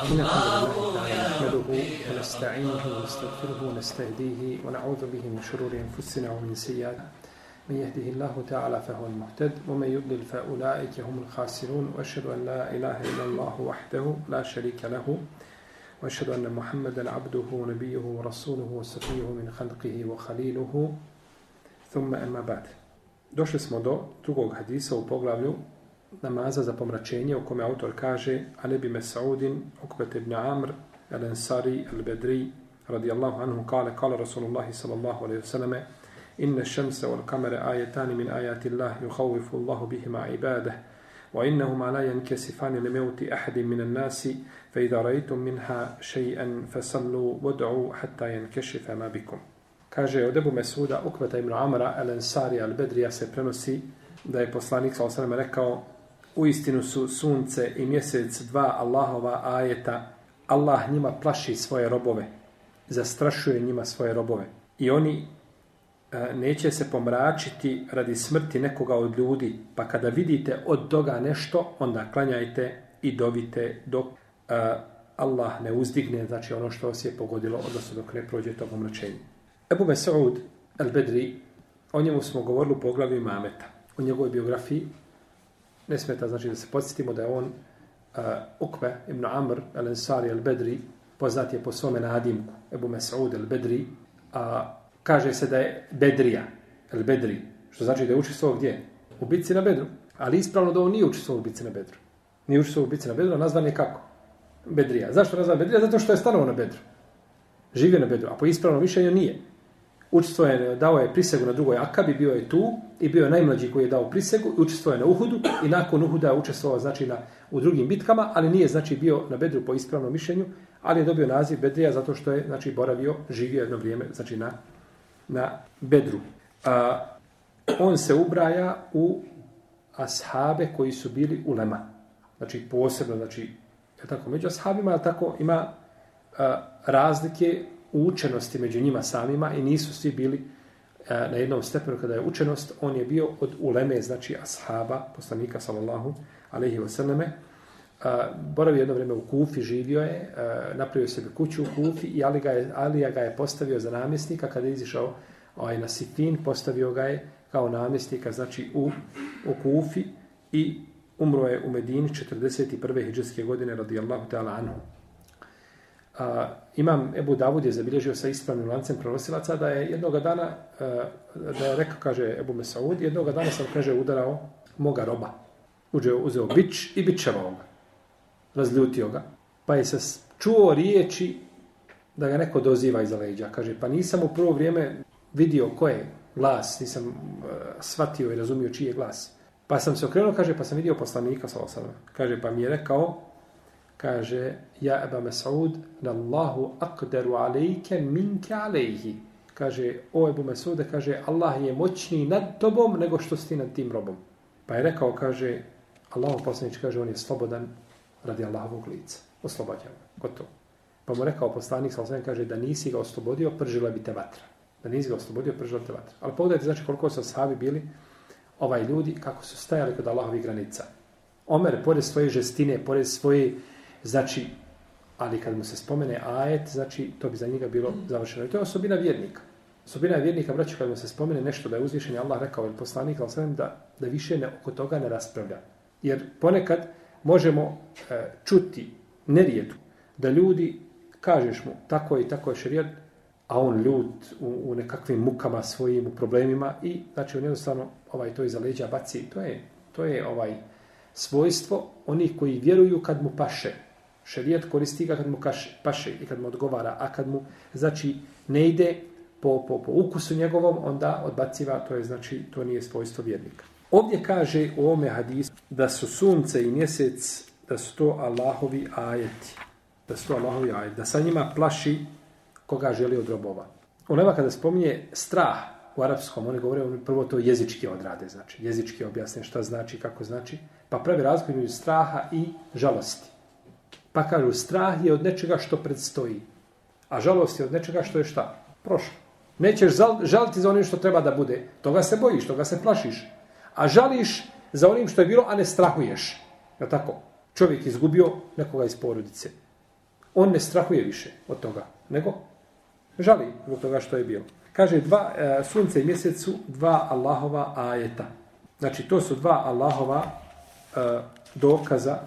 إن الحمد لله تعالى نحمده ونستعينه ونستغفره ونستهديه ونعوذ به من شرور أنفسنا ومن سيئات. من يهده الله تعالى فهو المهتد ومن يضلل فأولئك هم الخاسرون وأشهد أن لا إله إلا الله وحده لا شريك له وأشهد أن محمدا عبده ونبيه ورسوله وصفيه من خلقه وخليله. ثم أما بعد. Došli smo do drugog hadisa u poglavlju namaza za pomračenje u kome autor kaže Alebi Mesaudin, Ukbet ibn Amr, El Ansari, El Bedri, radijallahu anhu, kale, kale Rasulullah sallallahu alaihi wasallam, inne šemse wal kamere ajetani min ajati Allah, yuhawifu Allahu bihima ibadah, li meuti ahadi min an-nasi, fa idha rajtum minha še'an fasallu vod'u hatta yankešifa ma bikum. Kaže od Ebu Mesuda, Ukbeta ibn Amra, El Ansari, El Bedrija se prenosi da je poslanik alaihi rekao u istinu su sunce i mjesec dva Allahova ajeta. Allah njima plaši svoje robove, zastrašuje njima svoje robove. I oni e, neće se pomračiti radi smrti nekoga od ljudi, pa kada vidite od toga nešto, onda klanjajte i dovite dok e, Allah ne uzdigne, znači ono što vas je pogodilo, odnosno dok ne prođe to pomračenje. Ebu Mesaud al-Bedri, o njemu smo govorili u poglavi Mameta, o njegovoj biografiji, ne smeta znači da se podsjetimo da je on uh, Ukbe ibn Amr al-Ansari al-Bedri, poznat je po svome nadimku, Ebu Mas'ud al-Bedri, a kaže se da je Bedrija, al-Bedri, što znači da je učestvovao gdje? U bitci na Bedru. Ali ispravno da on nije učestvovao u bitci na Bedru. Nije učestvovao u bitci na Bedru, a nazvan je kako? Bedrija. Zašto nazvan Bedrija? Zato što je stanovao na Bedru. Živio na Bedru, a po ispravnom mišljenju nije učestvo je, dao je prisegu na drugoj akabi, bio je tu i bio je najmlađi koji je dao prisegu i učestvo je na Uhudu i nakon Uhuda je učestvovao znači, na, u drugim bitkama, ali nije znači bio na Bedru po ispravnom mišljenju, ali je dobio naziv Bedrija zato što je znači boravio, živio jedno vrijeme znači na, na Bedru. A, on se ubraja u ashabe koji su bili u Lema. Znači posebno, znači, je tako, među ashabima, tako ima a, razlike u učenosti među njima samima i nisu svi bili e, na jednom stepenu kada je učenost, on je bio od uleme, znači ashaba, poslanika sallallahu alaihi wasallame, e, boravi jedno vrijeme u Kufi, živio je, e, napravio sebi kuću u Kufi i Ali ga je, Alija ga je postavio za namjesnika kada je izišao ovaj, na Sifin, postavio ga je kao namjesnika, znači u, u Kufi i umro je u Medini 41. hijđarske godine radijallahu ta'ala anhu. A, imam Ebu Davud je zabilježio sa ispravnim lancem prenosilaca da je jednog dana, eh, da je rekao, kaže Ebu Mesaud, jednog dana sam, kaže, udarao moga roba. Uđeo, uzeo bić i bićevao ga. Razljutio ga. Pa je se čuo riječi da ga neko doziva iza leđa. Kaže, pa nisam u prvo vrijeme vidio ko je glas, nisam uh, shvatio i razumio čiji je glas. Pa sam se okrenuo, kaže, pa sam vidio poslanika, sa kaže, pa mi je rekao, kaže ja Eba Mas'ud Allahu aqdaru alejke minke alejhi. Kaže o Ebu Mas'ude kaže Allah je moćniji nad tobom nego što si nad tim robom. Pa je rekao kaže Allahu poslanič kaže on je slobodan radi Allahovog lica oslobađao gotovo. Pa mu rekao poslanik sa kaže da nisi ga oslobodio pržila bi te vatra. Da nisi ga oslobodio pržila bi te vatra. Ali pogledajte znači koliko su sahabi bili ovaj ljudi kako su stajali kod Allahovih granica. Omer, pored svoje žestine, pored svoje Znači, ali kad mu se spomene ajet, znači, to bi za njega bilo završeno. I to je osobina vjernika. Osobina vjernika, braću, kad mu se spomene nešto da je uzvišen Allah rekao ili poslanik, ali sam da, da više ne, oko toga ne raspravlja. Jer ponekad možemo e, čuti nerijedu da ljudi, kažeš mu, tako i tako je šerijat, a on ljud u, u nekakvim mukama svojim, u problemima i, znači, on jednostavno ovaj, to iza leđa baci. To je, to je ovaj svojstvo onih koji vjeruju kad mu paše. Šerijat koristi ga kad mu kaše, paše i kad mu odgovara, a kad mu znači ne ide po, po, po ukusu njegovom, onda odbaciva, to je znači to nije svojstvo vjernika. Ovdje kaže u ovome hadisu da su sunce i mjesec, da su to Allahovi ajeti. Da su to Allahovi ajeti. Da sa njima plaši koga želi od robova. Onema kada spominje strah u arapskom, oni govore prvo to jezički odrade, znači jezički objasne šta znači, kako znači, pa pravi razgovor straha i žalosti. Pa kažu, strah je od nečega što predstoji. A žalost je od nečega što je šta? Prošlo. Nećeš žaliti za onim što treba da bude. Toga se bojiš, toga se plašiš. A žališ za onim što je bilo, a ne strahuješ. Je tako? Čovjek izgubio nekoga iz porodice. on ne strahuje više od toga, nego žali zbog toga što je bilo. Kaže, dva, e, sunce i mjesec su dva Allahova ajeta. Znači, to su dva Allahova e, dokaza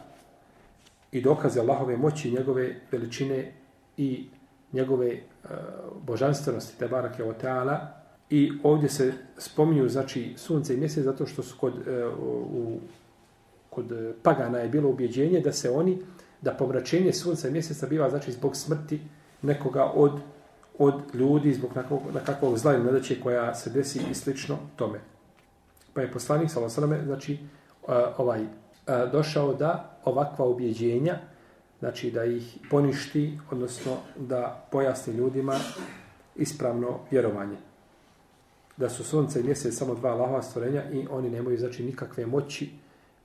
i dokaze Allahove moći, njegove veličine i njegove e, božanstvenosti, te barake o teala. I ovdje se spominju, znači, sunce i mjesec, zato što su kod, e, u, kod pagana je bilo ubjeđenje da se oni, da pomračenje sunca i mjeseca biva, znači, zbog smrti nekoga od od ljudi zbog nekakvog zla ili nedaće koja se desi i slično tome. Pa je poslanik, sallallahu znači, e, ovaj, došao da ovakva ubjeđenja, znači da ih poništi, odnosno da pojasni ljudima ispravno vjerovanje. Da su sunce i mjesec samo dva lahova stvorenja i oni nemaju znači nikakve moći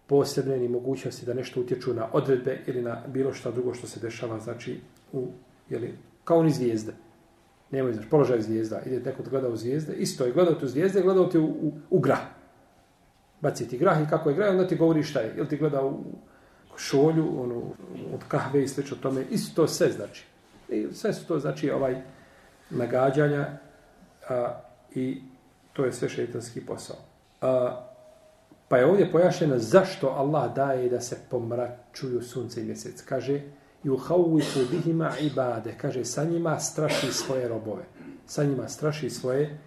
posebne ni mogućnosti da nešto utječu na odredbe ili na bilo šta drugo što se dešava znači u jeli, kao oni zvijezde. Nemoj znači položaj zvijezda. Ide neko da gleda u zvijezde. Isto je gledao tu zvijezde, gledao te u, u, u grah baciti grah i kako je grah, onda ti govori šta je. Ili ti gleda u šolju, ono, od kahve i slično tome. Isto to sve znači. I sve su to znači ovaj nagađanja a, i to je sve šeitanski posao. A, pa je ovdje pojašnjeno zašto Allah daje da se pomračuju sunce i mjesec. Kaže, i yuhawifu bihima ibade kaže sa njima straši svoje robove sa njima straši svoje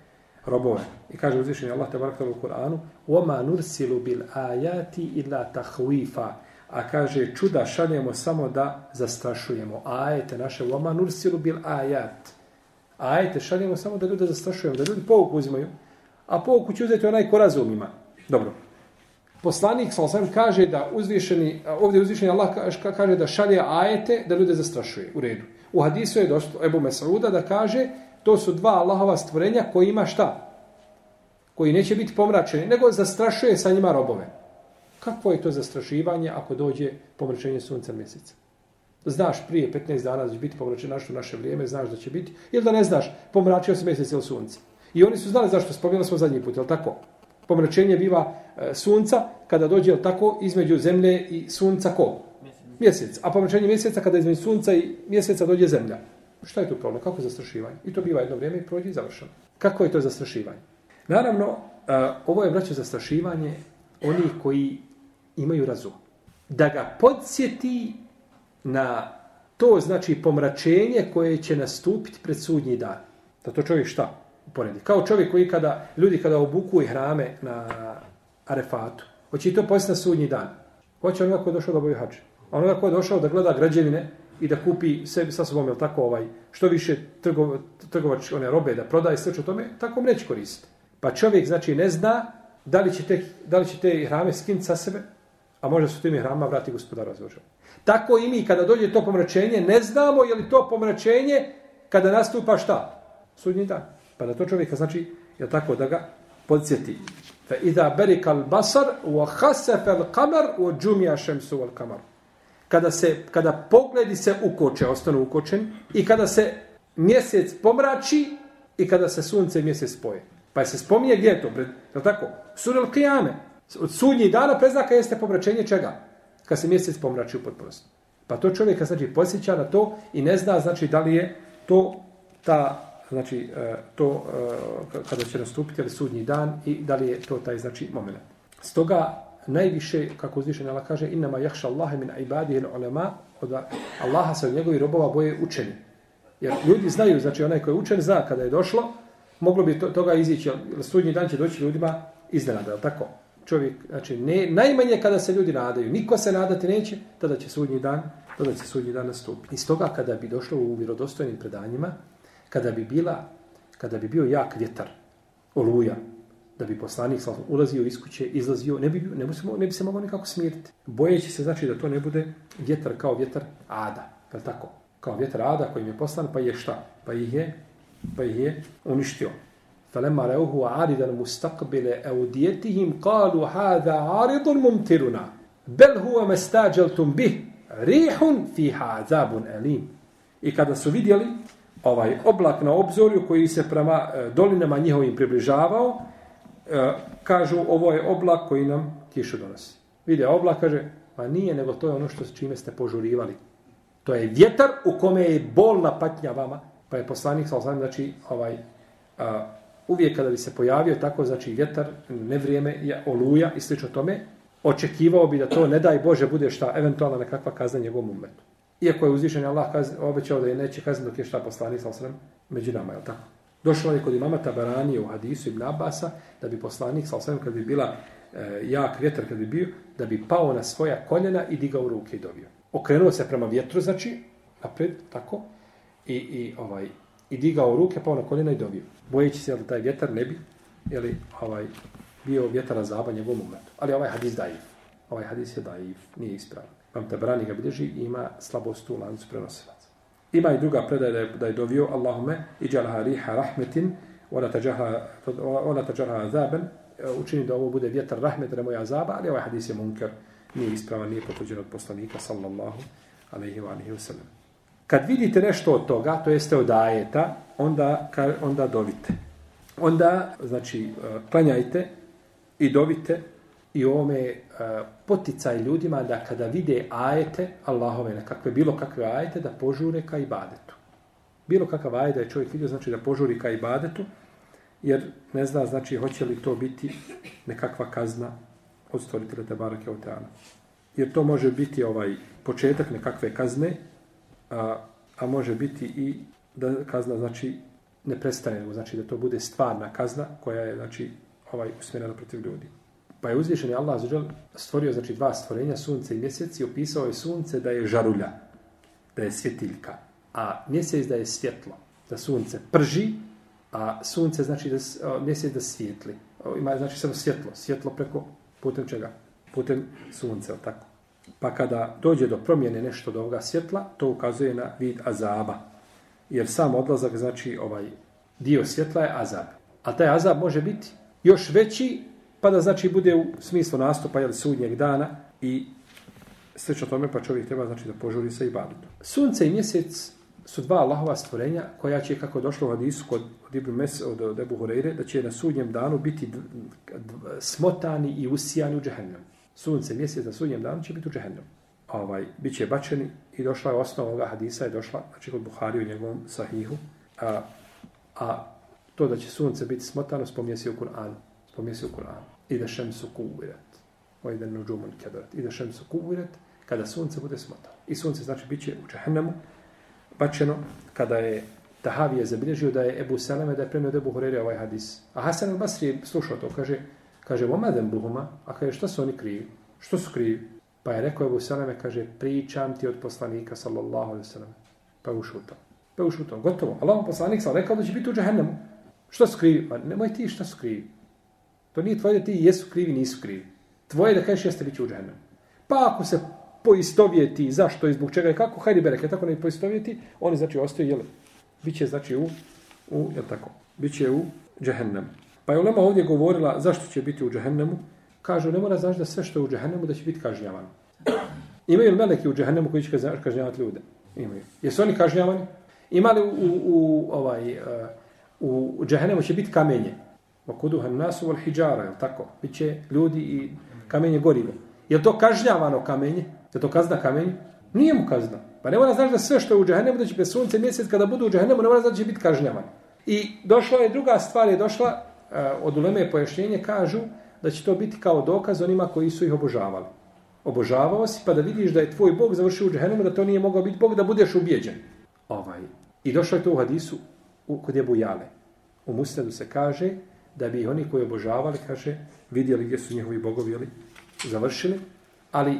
robove. I kaže uzvišeni Allah te barakta u Kur'anu وَمَا nursilu bil ayati illa takhwifa a kaže čuda šaljemo samo da zastrašujemo. Ajete naše وَمَا nursilu bil ayat ajete šaljemo samo da ljude zastrašujemo da ljudi pouku uzimaju a pouku će uzeti onaj ko razumima dobro. Poslanik sa osam kaže da uzvišeni, ovdje uzvišeni Allah kaže da šalje ajete da ljude zastrašuje. U redu. U hadisu je došlo Ebu Mesauda da kaže to su dva Allahova stvorenja koji ima šta? Koji neće biti pomračeni, nego zastrašuje sa njima robove. Kakvo je to zastrašivanje ako dođe pomračenje sunca mjeseca? Znaš prije 15 dana da će biti pomračen našto naše vrijeme, znaš da će biti, ili da ne znaš, pomračio se mjesec ili sunce. I oni su znali zašto, spomenuli smo zadnji put, je tako? pomračenje biva e, sunca kada dođe tako između zemlje i sunca ko? Mjesec. A pomračenje mjeseca kada između sunca i mjeseca dođe zemlja. Šta je tu problem? Kako je zastrašivanje? I to biva jedno vrijeme i prođe i završeno. Kako je to zastrašivanje? Naravno, e, ovo je braćo zastrašivanje oni koji imaju razum. Da ga podsjeti na to znači pomračenje koje će nastupiti pred sudnji dan. Da to čovjek šta? poredi. Kao čovjek koji kada, ljudi kada obukuju hrame na arefatu, hoće i to posjeti na sudnji dan. Hoće onoga koji je došao da boju hađe. Onoga koji je došao da gleda građevine i da kupi sebi sa sobom, jel tako, ovaj, što više trgo, trgovač one robe da prodaje sve što tome, tako mu neće koristiti. Pa čovjek, znači, ne zna da li će te, da li će te hrame skinuti sa sebe, a možda su tim hrama vrati gospodar razložao. Tako i mi, kada dođe to pomračenje, ne znamo je li to pomračenje kada nastupa šta? Sudnji dan. Pa da to čovjeka znači, je tako da ga podsjeti. Fa idha barika al-basar wa khasafa al-qamar wa jumi'a shamsu wal-qamar. Kada se kada pogledi se ukoče, ostanu ukočen i kada se mjesec pomrači i kada se sunce i mjesec spoje. Pa se spominje gdje je to? Pred, je tako? Sur al-qiyame. Od sudnjih dana preznaka jeste pomračenje čega? Kad se mjesec pomrači u potpunosti. Pa to čovjeka znači podsjeća na to i ne zna znači da li je to ta znači e, to e, kada će nastupiti ali sudnji dan i da li je to taj znači moment. Stoga najviše kako uzvišen Allah kaže innama jahša Allahe min ibadih al-ulama od Allaha se od njegovi robova boje učeni. Jer ljudi znaju, znači onaj koji je učen zna kada je došlo, moglo bi to, toga izići, jer sudnji dan će doći ljudima iznenada, tako? Čovjek, znači, ne, najmanje kada se ljudi nadaju, niko se nadati neće, tada će sudnji dan, tada će sudnji dan nastupiti. Iz toga kada bi došlo u vjerodostojnim predanjima, kada bi bila kada bi bio jak vjetar oluja da bi poslanik sallallahu ulazio iz kuće izlazio ne bi ne bi se ne bi se mogao nikako smiriti bojeći se znači da to ne bude vjetar kao vjetar ada je tako kao vjetar ada koji je poslan pa je šta pa ih je pa ih je uništio فلما رأوه عارضا مستقبل أوديتهم قالوا هذا عارض ممطرنا بل هو ما استعجلتم به ريح فيها عذاب أليم I kada su vidjeli ovaj oblak na obzorju koji se prema e, dolinama njihovim približavao, e, kažu ovo je oblak koji nam kišu donosi. Vide oblak kaže, pa nije, nego to je ono što s čime ste požurivali. To je vjetar u kome je bolna patnja vama. Pa je poslanik, sa osam, znači, ovaj, a, uvijek kada bi se pojavio tako, znači, vjetar, nevrijeme, je oluja i slično tome, očekivao bi da to, ne daj Bože, bude šta, eventualna nekakva kazna njegovom umetu. Iako je uzvišen Allah kaz, obećao da je neće kazniti dok je šta poslanik, sa osam, među nama, je li tako? Došlo je kod imama Tabarani u hadisu ibn Abasa, da bi poslanik, sa osvijem, kad bi bila e, jak vjetar, kad bi bio, da bi pao na svoja koljena i digao ruke i dobio. okrenuo se prema vjetru, znači, napred, tako, i, i, ovaj, i digao ruke, pa na koljena i dobio. Bojeći se da taj vjetar ne bi, jeli, ovaj, bio vjetar na zaba njegovom momentu. Ali ovaj hadis dajiv. Ovaj hadis je dajiv, nije ispravan. Vam Tabarani ga bilježi i ima slabost u lancu prenosila. Ima i druga predaja da je, da je dovio Allahume i džalha riha rahmetin ona tađaha azaben e, učini da ovo bude vjetar rahmet na moja azaba, ali ovaj hadis je munker nije ispravan, nije potvrđen od poslanika, sallallahu alaihi wa alaihi wa sallam. Kad vidite nešto od toga, to jeste od ajeta, onda, onda dovite. Onda, znači, e, klanjajte i dovite i ovome e, poticaj ljudima da kada vide ajete, Allahove nekakve, bilo kakve ajete, da požure ka ibadetu. Bilo kakav ajet da je čovjek vidio, znači da požuri ka ibadetu, jer ne zna, znači, hoće li to biti nekakva kazna od stvoritelja Tebarake Oteana. Jer to može biti ovaj početak nekakve kazne, a, a može biti i da kazna znači ne prestane, znači da to bude stvarna kazna koja je znači ovaj usmjerena protiv ljudi. Pa je uzvišen Allah zađel stvorio znači dva stvorenja, sunce i mjesec i opisao je sunce da je žarulja, da je svjetiljka, a mjesec da je svjetlo, da sunce prži, a sunce znači da mjesec da svijetli. Ima znači samo svjetlo, svjetlo preko Putem čega? Putem sunca, tako. Pa kada dođe do promjene nešto do ovoga svjetla, to ukazuje na vid azaba. Jer sam odlazak, znači ovaj dio svjetla je azab. A taj azab može biti još veći, pa da znači bude u smislu nastupa ili sudnjeg dana i slično tome, pa čovjek treba znači da požuri sa ibadetom. Sunce i mjesec su dva Allahova stvorenja koja će, kako je došlo u hadisu kod, od Ibn Mes, od, od Ebu Horeire, da će na sudnjem danu biti d, d, smotani i usijani u džehennem. Sunce, mjesec na sudnjem danu će biti u džehennem. Ovaj, Biće bačeni i došla je osnova ovoga hadisa, je došla, znači kod Buhari u njegovom sahihu, a, a to da će sunce biti smotano, spominje se u Kur'anu. Spomnije se u Kur'anu. I da šem su kuvirat. Ovo da nuđumun kedarat. I da šem su kuvirat, kada sunce bude smotano. I sunce znači bit će u džehennemu, bačeno kada je Tahavi je zabilježio da je Ebu Salame da je premio Ebu Hurere ovaj hadis. A Hasan al-Basri je slušao to, kaže, kaže, omadem buhuma, a kaže, šta su oni krivi? Što su krivi? Pa je rekao Ebu Salame, kaže, pričam ti od poslanika, sallallahu alaihi sallam. Pa je ušutao. Pa je ušutao. Gotovo. Allah poslanik sam rekao da će biti u džahennemu. Što su krivi? Ma nemoj ti šta su krivi. To nije tvoje da ti jesu krivi, nisu krivi. Tvoje da kažeš jeste bit će u džahennemu. Pa ako se poistovjeti zašto i zbog čega i kako, hajde bereke, tako ne poistovjeti, oni znači ostaju, jel, bit će znači u, u jel tako, bit će u džehennemu. Pa je Ulema ovdje govorila zašto će biti u džahennemu, kažu, ne mora znači da sve što je u džahennemu da će biti kažnjavan. Imaju li meleki u džahennemu koji će kažnjavati ljude? Imaju. Jesu oni kažnjavani? Ima li u, u, u ovaj, uh, u džahennemu će biti kamenje? Vakuduhan nasu vol hijjara, je tako? Biće ljudi i kamenje gorivo. Je to kažnjavano kamenje? Je to kazna kamenje? Nije mu kazna. Pa ne mora znači da sve što je u džahennemu, da će bez sunce mjesec kada budu u džahennemu, ne mora znači da će biti kažnjavan. I došla je druga stvar, je došla uh, od uleme pojašnjenje, kažu da će to biti kao dokaz onima koji su ih obožavali. Obožavao si pa da vidiš da je tvoj Bog završio u džahennemu, da to nije mogao biti Bog, da budeš ubijeđen. Ovaj. I došlo je to u hadisu u, kod je Bujale. U Musnedu se kaže da bi oni koji obožavali, kaže, vidjeli gdje su njihovi bogovi, ali završili, ali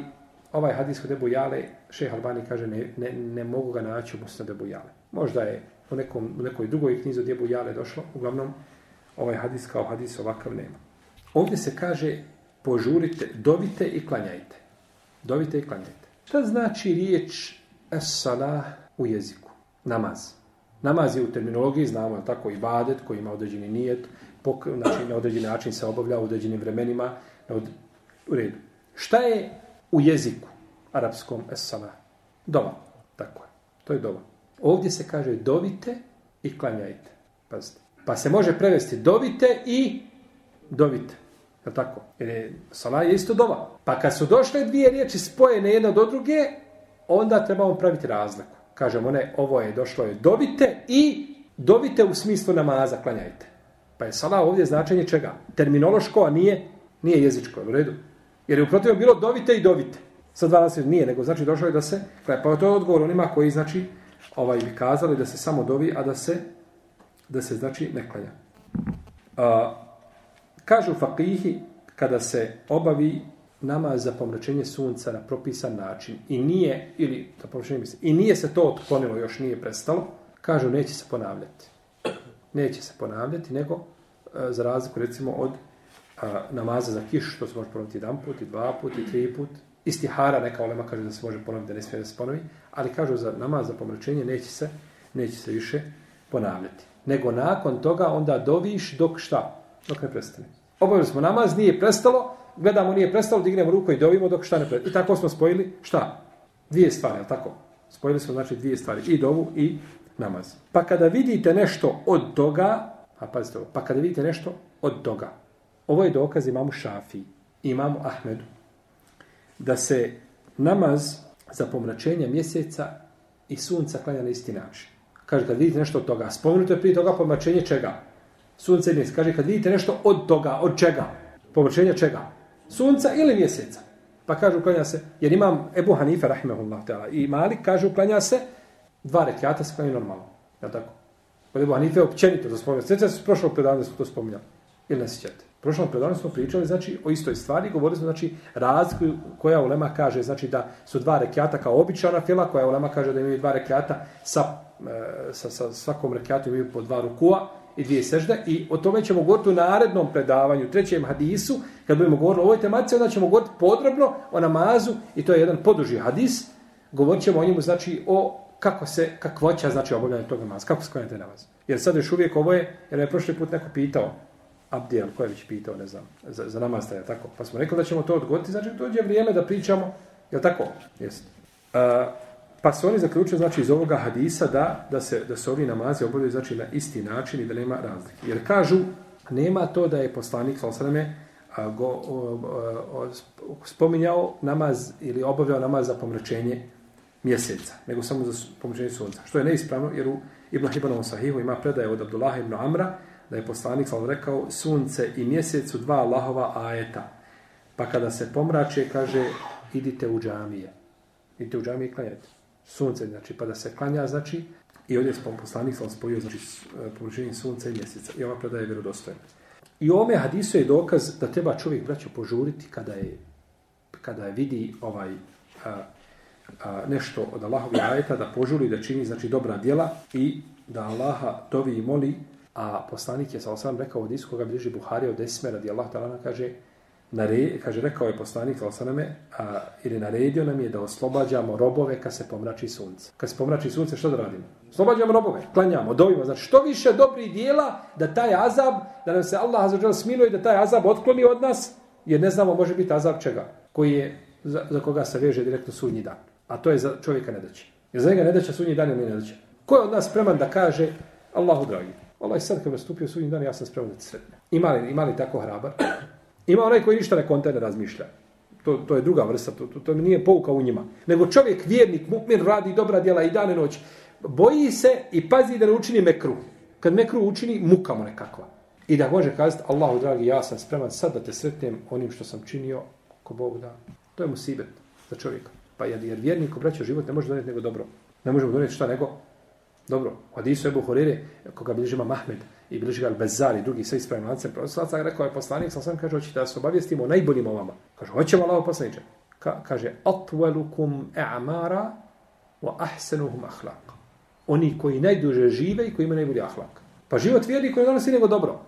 ovaj hadis kod Ebu Jale, šeha Albani kaže, ne, ne, ne mogu ga naći u Musnad Ebu Jale. Možda je u, nekom, u nekoj drugoj knjizi od Ebu Jale došlo, uglavnom ovaj hadis kao hadis ovakav nema. Ovdje se kaže, požurite, dovite i klanjajte. Dovite i klanjajte. Šta znači riječ es-salah u jeziku? Namaz. Namaz je u terminologiji, znamo tako i koji ima određeni nijet, pok, znači na određeni način se obavlja u određenim vremenima. na Od, u redu. Šta je u jeziku arapskom esala. Dova. Tako je. To je dova. Ovdje se kaže dovite i klanjajte. Pazite. Pa se može prevesti dovite i dovite. Je tako? Jer je sala je isto dova. Pa kad su došle dvije riječi spojene jedna do druge, onda trebamo praviti razliku. Kažemo ne, ovo je došlo je dovite i dovite u smislu namaza, klanjajte. Pa je sala ovdje značenje čega? Terminološko, a nije, nije jezičko, u redu. Jer je uprotivno bilo dovite i dovite. Sa dva nasljeđa nije, nego znači došlo je da se, pa je pa to odgovor onima koji znači ovaj bi kazali da se samo dovi, a da se da se znači ne klanja. A, kažu fakihi kada se obavi nama za pomračenje sunca na propisan način i nije ili da pomračenje misli, i nije se to otklonilo, još nije prestalo, kažu neće se ponavljati. Neće se ponavljati, nego e, za razliku recimo od a, namaza za kiš, što se može ponoviti jedan put, i dva put, i tri put, istihara, neka olema kaže da se može ponoviti, da ne smije da se ponovi, ali kažu za namaz za pomračenje neće se, neće se više ponavljati. Nego nakon toga onda doviš dok šta? Dok ne prestane. Obavili smo namaz, nije prestalo, gledamo nije prestalo, dignemo ruku i dovimo dok šta ne prestane. I tako smo spojili šta? Dvije stvari, ali tako? Spojili smo znači dvije stvari, i dovu i namaz. Pa kada vidite nešto od toga, a pazite ovo, pa kada vidite nešto od toga, ovo je dokaz imamu Šafi, imamu Ahmedu, da se namaz za pomračenje mjeseca i sunca klanja na isti način. Kaže, kad vidite nešto od toga, spomenuto je prije toga pomračenje čega? Sunce i mjeseca. Kaže, kad vidite nešto od toga, od čega? Pomračenje čega? Sunca ili mjeseca? Pa kaže, uklanja se, jer imam Ebu Hanife, rahimahullah, i Malik, kaže, uklanja se, dva rekiata se klanja normalno. Ja tako? Kod Ebu Hanife, općenito za spominjati. Sjeća se prošlo predavanje da smo to spominjali. Ili ne sjećate? Prošlo predavanje smo pričali znači o istoj stvari, govorili smo znači razliku koja ulema kaže znači da su dva rekiata kao običana fila, koja ulema kaže da imaju dva rekiata sa, e, sa, sa svakom rekiatu imaju po dva rukua i dvije sežde i o tome ćemo govoriti u narednom predavanju, trećem hadisu, kad budemo govorili o ovoj tematici, onda ćemo govoriti podrobno o namazu i to je jedan poduži hadis, govorit ćemo o njemu znači o kako se, kakvoća znači obavljanje tog namaza, kako se namaz. Jer sad još uvijek ovo je, jer je prošli put neko pitao, Abdijel, ko je pitao, ne znam, za, za namaz taj, tako. Pa smo rekli da ćemo to odgoditi, znači dođe vrijeme da pričamo, je tako? Jest. Uh, pa su oni zaključili, znači, iz ovoga hadisa da, da, se, da se ovi namazi obavljaju, znači, na isti način i da nema razlike. Jer kažu, nema to da je poslanik, sal sveme, go, o, o, o, spominjao namaz ili obavljao namaz za pomračenje mjeseca, nego samo za pomoćenje sunca. Što je neispravno, jer u Ibn Hibanovom sahihu ima predaje od Abdullah ibn Amra, da je poslanik sam rekao sunce i mjesec su dva Allahova ajeta. Pa kada se pomrače, kaže, idite u džamije. Idite u džamije i klanjajte. Sunce, znači, pa da se klanja, znači, i ovdje je poslanik sam spojio, znači, e, pomračenje sunca i mjeseca. I ova predaje je vjerodostojna. I u ovome hadisu je dokaz da treba čovjek braćo požuriti kada je, kada je vidi ovaj a, a, nešto od Allahovi ajeta, da požuli, da čini, znači, dobra djela i da Allaha tovi i moli A poslanik je sa osam rekao od iskoga bliži Buharija od Esme radi Allah talana kaže, nare, kaže rekao je poslanik sa osaname a, ili naredio nam je da oslobađamo robove kad se pomrači sunce. Kad se pomrači sunce što da radimo? Oslobađamo robove, klanjamo, dovimo. Znači što više dobrih dijela da taj azab, da nam se Allah azzawajal smiluje da taj azab otkloni od nas, jer ne znamo može biti azab čega, koji je za, za koga se veže direktno sudnji dan. A to je za čovjeka nedaće. Jer za njega nedaća sudnji dan ili nedaće. Ko je od nas spreman da kaže Allahu dragi, Allah sad kad me stupio sudnji dan, ja sam spreman da sretne. Ima li, ima li tako hrabar? Ima onaj koji ništa ne konta ne razmišlja. To, to je druga vrsta, to, to, to nije pouka u njima. Nego čovjek, vjernik, mukmin, radi dobra djela i dan i noć. Boji se i pazi da ne učini mekru. Kad mekru učini, muka mu nekakva. I da može kazati, Allahu dragi, ja sam spreman sad da te sretnem onim što sam činio, ko Bog da. To je musibet za čovjeka. Pa jer, jer vjerniku, braćo, život ne može doneti nego dobro. Ne možemo doneti šta nego Dobro, u hadisu Ebu Horire, koga bilježi ima Mahmed i bilježi ga Al-Bezar i drugi sa ispravim lancem, proslaca rekao je poslanik, sam sam kaže, hoćete da se obavijestimo o najboljim o vama. Kaže, hoćemo Allaho poslaniče. Ka, kaže, atvelukum e'amara wa ahsenuhum ahlak. Oni koji najduže žive i koji imaju najbolji ahlak. Pa život vjerniku ne donosi nego dobro.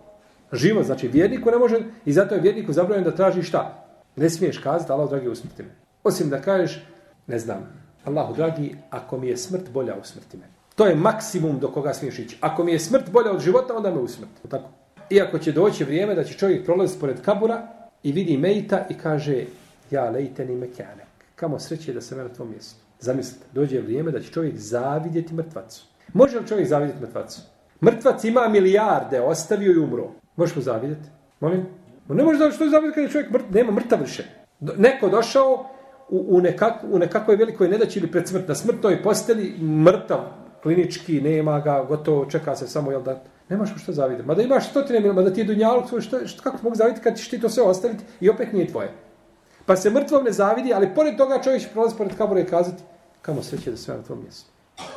Život, znači vjerniku ne može, i zato je vjerniku zabranjeno da traži šta? Ne smiješ kazati, Allah, dragi, usmrti me. Osim da kažeš, ne znam, Allahu, dragi, ako mi je smrt bolja, usmrti me. To je maksimum do koga smiješ ići. Ako mi je smrt bolja od života, onda me usmrt. Tako. Iako će doći vrijeme da će čovjek prolaziti pored kabura i vidi mejta i kaže ja lejteni ni. Kamo sreće da sam na tvom mjestu. Zamislite, dođe vrijeme da će čovjek zavidjeti mrtvacu. Može li čovjek zavidjeti mrtvacu? Mrtvac ima milijarde, ostavio i umro. Možeš mu zavidjeti? Molim? Ne može da što je zavidjeti kada je čovjek mrt, nema mrtav više. Neko došao, u, u, nekak, u nekakvoj velikoj nedaći ili pred smrt, na smrtnoj posteli, mrtav, klinički, nema ga, gotovo, čeka se samo, jel da, nemaš mu što zaviditi. Ma da imaš stotine milima, da ti je dunjalog svoj, što, što, kako mogu zaviditi kad ćeš ti to sve ostaviti i opet nije tvoje. Pa se mrtvom ne zavidi, ali pored toga čovjek će prolaziti pored kabura i kazati, kamo sreće da sve na tom mjestu.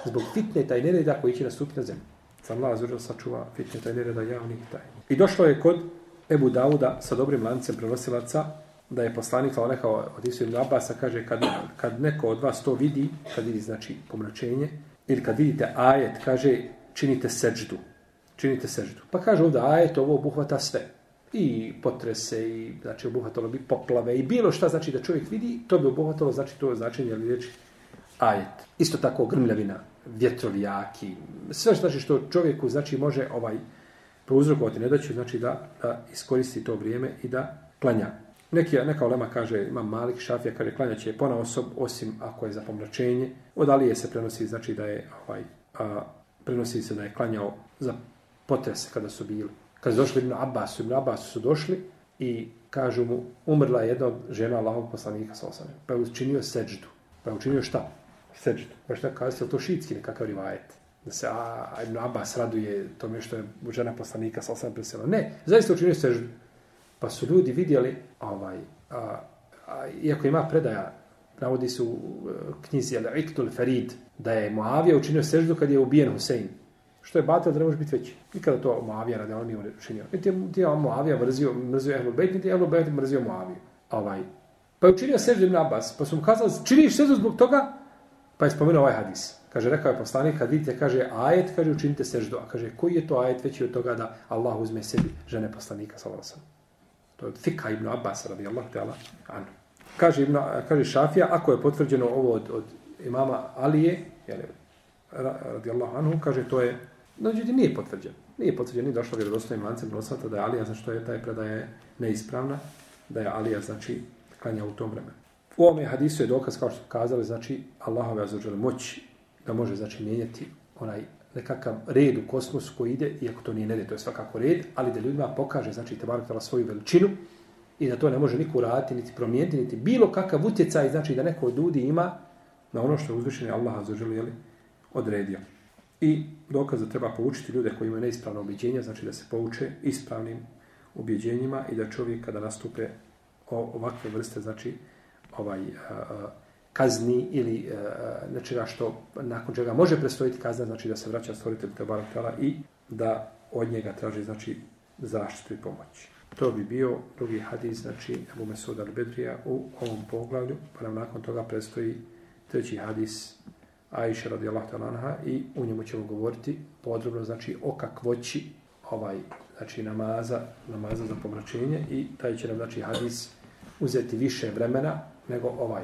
Zbog fitne taj nereda koji će nastupiti na zemlju. Sam Allah zađer sačuva fitne taj nereda javnih taj. I došlo je kod Ebu Dauda sa dobrim lancem prenosilaca da je poslanik kao rekao od Isu ibn Abasa kaže kad, kad neko od vas to vidi, kad vidi znači pomračenje, ili kad vidite ajet, kaže činite seđdu. Činite seđdu. Pa kaže ovdje ajet ovo obuhvata sve. I potrese, i znači obuhvatalo bi poplave, i bilo šta znači da čovjek vidi, to bi obuhvatalo, znači to je značenje, ali riječi ajet. Isto tako grmljavina, vjetrovijaki, sve znači što čovjeku znači može ovaj prouzrokovati nedaću, znači da, da iskoristi to vrijeme i da klanja. Neki, neka olema kaže, ima malik šafija, kaže, klanja će pona osob, osim ako je za pomračenje. Od Alije se prenosi, znači da je, ovaj, a, prenosi se da je klanjao za potrese kada su bili. Kad su došli Ibn Abbas, Ibn Abbas su došli i kažu mu, umrla je jedna žena Allahog poslanika sa osanem. Pa je učinio seđdu. Pa je učinio šta? Seđdu. Pa šta kaže, je to šitski nekakav rivajet? Da se a, Ibn Abbas raduje tome što je žena poslanika sa osanem presela. Ne, zaista učinio seđdu. Pa su ljudi vidjeli, ovaj, a, a, iako ima predaja, navodi su u knjizi al Iktul Farid, da je Moavija učinio seždu kad je ubijen Husein. Što je batel da ne može biti veći. Nikada to Moavija radi, on nije učinio. Niti je, je Moavija mrzio, mrzio Ehlul Bejt, niti je Ehlul Bejt mrzio Moaviju. Ovaj. Pa je učinio seždu Ibn Abbas. Pa su mu kazali, činiš seždu zbog toga? Pa je spomenuo ovaj hadis. Kaže, rekao je poslanik, kad vidite, kaže, ajet, kaže, učinite seždu. A kaže, koji je to ajet veći od toga da Allah uzme sebi žene poslanika, sallallahu To je Fika ibn Abbas, radijallahu ta'ala, anu. Kaže, ibn, kaže Šafija, ako je potvrđeno ovo od, od imama Alije, jel, radijallahu anhu, kaže, to je, no, ljudi, nije potvrđeno. Nije potvrđeno, nije došlo vjerodostojnim lancem prosvata da je Alija, znači, to je, taj predaje neispravna, da je Alija, znači, klanja u tom vremenu. U ovome hadisu je dokaz, kao što kazali, znači, Allahove azuđele moći da može, znači, mijenjati onaj nekakav red u kosmosu koji ide, iako to nije nered, to je svakako red, ali da ljudima pokaže, znači, te barakala svoju veličinu i da to ne može niko uraditi, niti promijeniti, niti bilo kakav utjecaj, znači da neko od ljudi ima na ono što je uzvišenje Allaha zaželi, odredio. I dokaz da treba poučiti ljude koji imaju neispravno objeđenje, znači da se pouče ispravnim objeđenjima i da čovjek kada nastupe ovakve vrste, znači ovaj, a, a, kazni ili e, znači nečega što nakon čega može prestojiti kazna, znači da se vraća stvoritelj Tebara Tala i da od njega traži znači zaštitu i pomoć. To bi bio drugi hadis, znači Abu Mesud al-Bedrija u ovom poglavlju, pa nam nakon toga prestoji treći hadis Aisha radijallahu ta'ala anha i u njemu ćemo govoriti podrobno, znači o kakvoći ovaj, znači namaza, namaza za pomračenje i taj će nam, znači, hadis uzeti više vremena nego ovaj